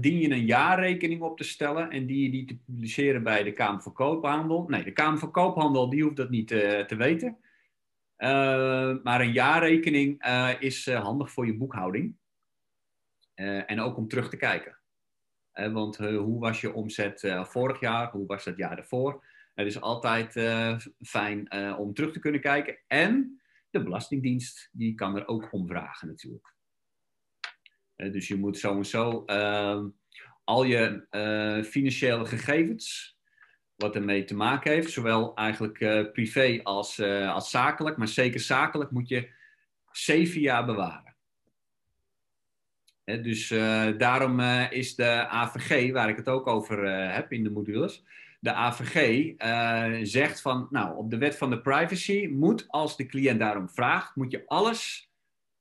dien je een jaarrekening op te stellen en die je die te publiceren bij de Kamer van Koophandel. Nee, de Kamer van Koophandel die hoeft dat niet te weten. maar een jaarrekening is handig voor je boekhouding. en ook om terug te kijken. want hoe was je omzet vorig jaar? Hoe was het jaar daarvoor? Het is altijd fijn om terug te kunnen kijken. En de Belastingdienst die kan er ook om vragen natuurlijk. Eh, dus je moet zo en zo al je eh, financiële gegevens, wat ermee te maken heeft, zowel eigenlijk eh, privé als, als zakelijk, maar zeker zakelijk, moet je zeven jaar bewaren. dus daarom is de AVG, waar ik het ook over heb in de modules, de AVG zegt van, nou, op de wet van de privacy moet, als de cliënt daarom vraagt, moet je alles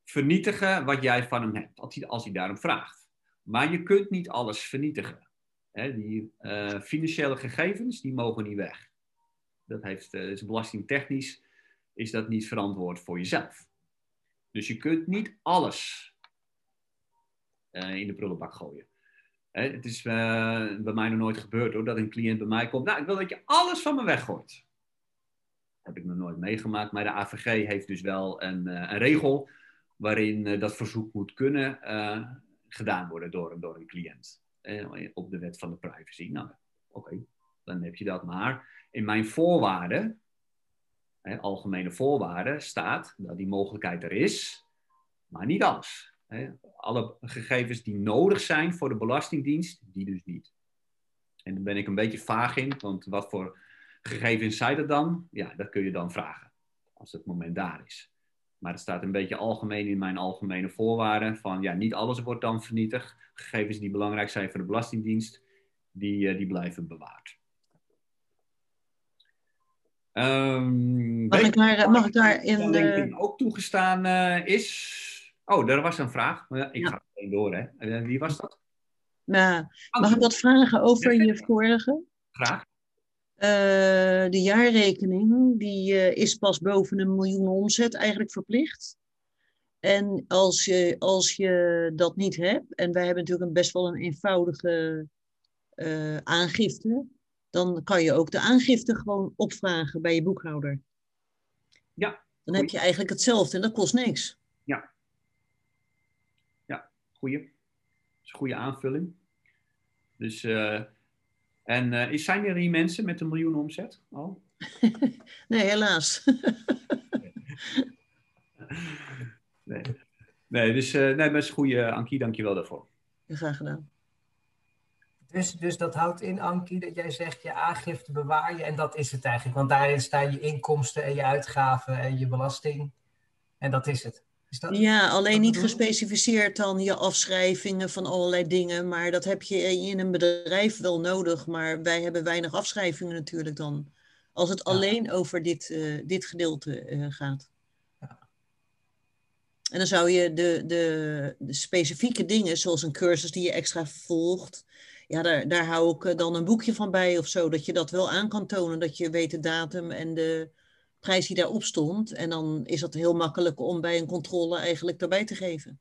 vernietigen wat jij van hem hebt, als hij, als hij daarom vraagt. Maar je kunt niet alles vernietigen. die uh, financiële gegevens, die mogen niet weg. Dat heeft, uh, is belastingtechnisch is dat niet verantwoord voor jezelf. Dus je kunt niet alles uh, in de prullenbak gooien. het is bij mij nog nooit gebeurd hoor, dat een cliënt bij mij komt. Nou, ik wil dat je alles van me weggooit. Heb ik nog nooit meegemaakt, maar de AVG heeft dus wel een, een regel waarin uh, dat verzoek moet kunnen uh, gedaan worden door, door een cliënt. Uh, op de wet van de privacy. Nou, oké, dan heb je dat. Maar in mijn voorwaarden, algemene voorwaarden, staat dat die mogelijkheid er is, maar niet alles. alle gegevens die nodig zijn voor de Belastingdienst, die dus niet. En daar ben ik een beetje vaag in, want wat voor gegevens zijn dat dan? Ja, dat kun je dan vragen, als het moment daar is. Maar het staat een beetje algemeen in mijn algemene voorwaarden van ja, niet alles wordt dan vernietigd. Gegevens die belangrijk zijn voor de Belastingdienst, die, uh, die blijven bewaard. Um, mag, ik daar, mag ik daar in de... ook toegestaan uh, is? Oh, daar was een vraag. Ik ja. ga meteen door, hè. Uh, wie was dat? Nou, mag ik wat vragen over je vorige? Graag. Uh, de jaarrekening die, uh, is pas boven een miljoen omzet eigenlijk verplicht. En als je, als je dat niet hebt, en wij hebben natuurlijk een best wel een eenvoudige uh, aangifte, dan kan je ook de aangifte gewoon opvragen bij je boekhouder. Ja. Dan heb je eigenlijk hetzelfde en dat kost niks. Ja. Ja, goeie. Dat is een goede aanvulling. Dus en uh, zijn er hier mensen met een miljoen omzet al? nee, helaas. nee. nee, dus uh, nee, best goede, Ankie, dank je wel daarvoor. Graag gedaan. Dus, dus dat houdt in, Ankie, dat jij zegt je aangifte bewaar je en dat is het eigenlijk. Want daarin staan je inkomsten en je uitgaven en je belasting. En dat is het. Ja, alleen niet gespecificeerd dan je afschrijvingen van allerlei dingen. Maar dat heb je in een bedrijf wel nodig. Maar wij hebben weinig afschrijvingen natuurlijk dan. Als het alleen over dit, uh, dit gedeelte uh, gaat. Ja. En dan zou je de, de, de, specifieke dingen, zoals een cursus die je extra volgt. Ja, daar, daar hou ik eh, dan een boekje van bij of zo. Dat je dat wel aan kan tonen. Dat je weet de datum en de, prijs die daarop stond. En dan is dat heel makkelijk om bij een controle eigenlijk daarbij te geven.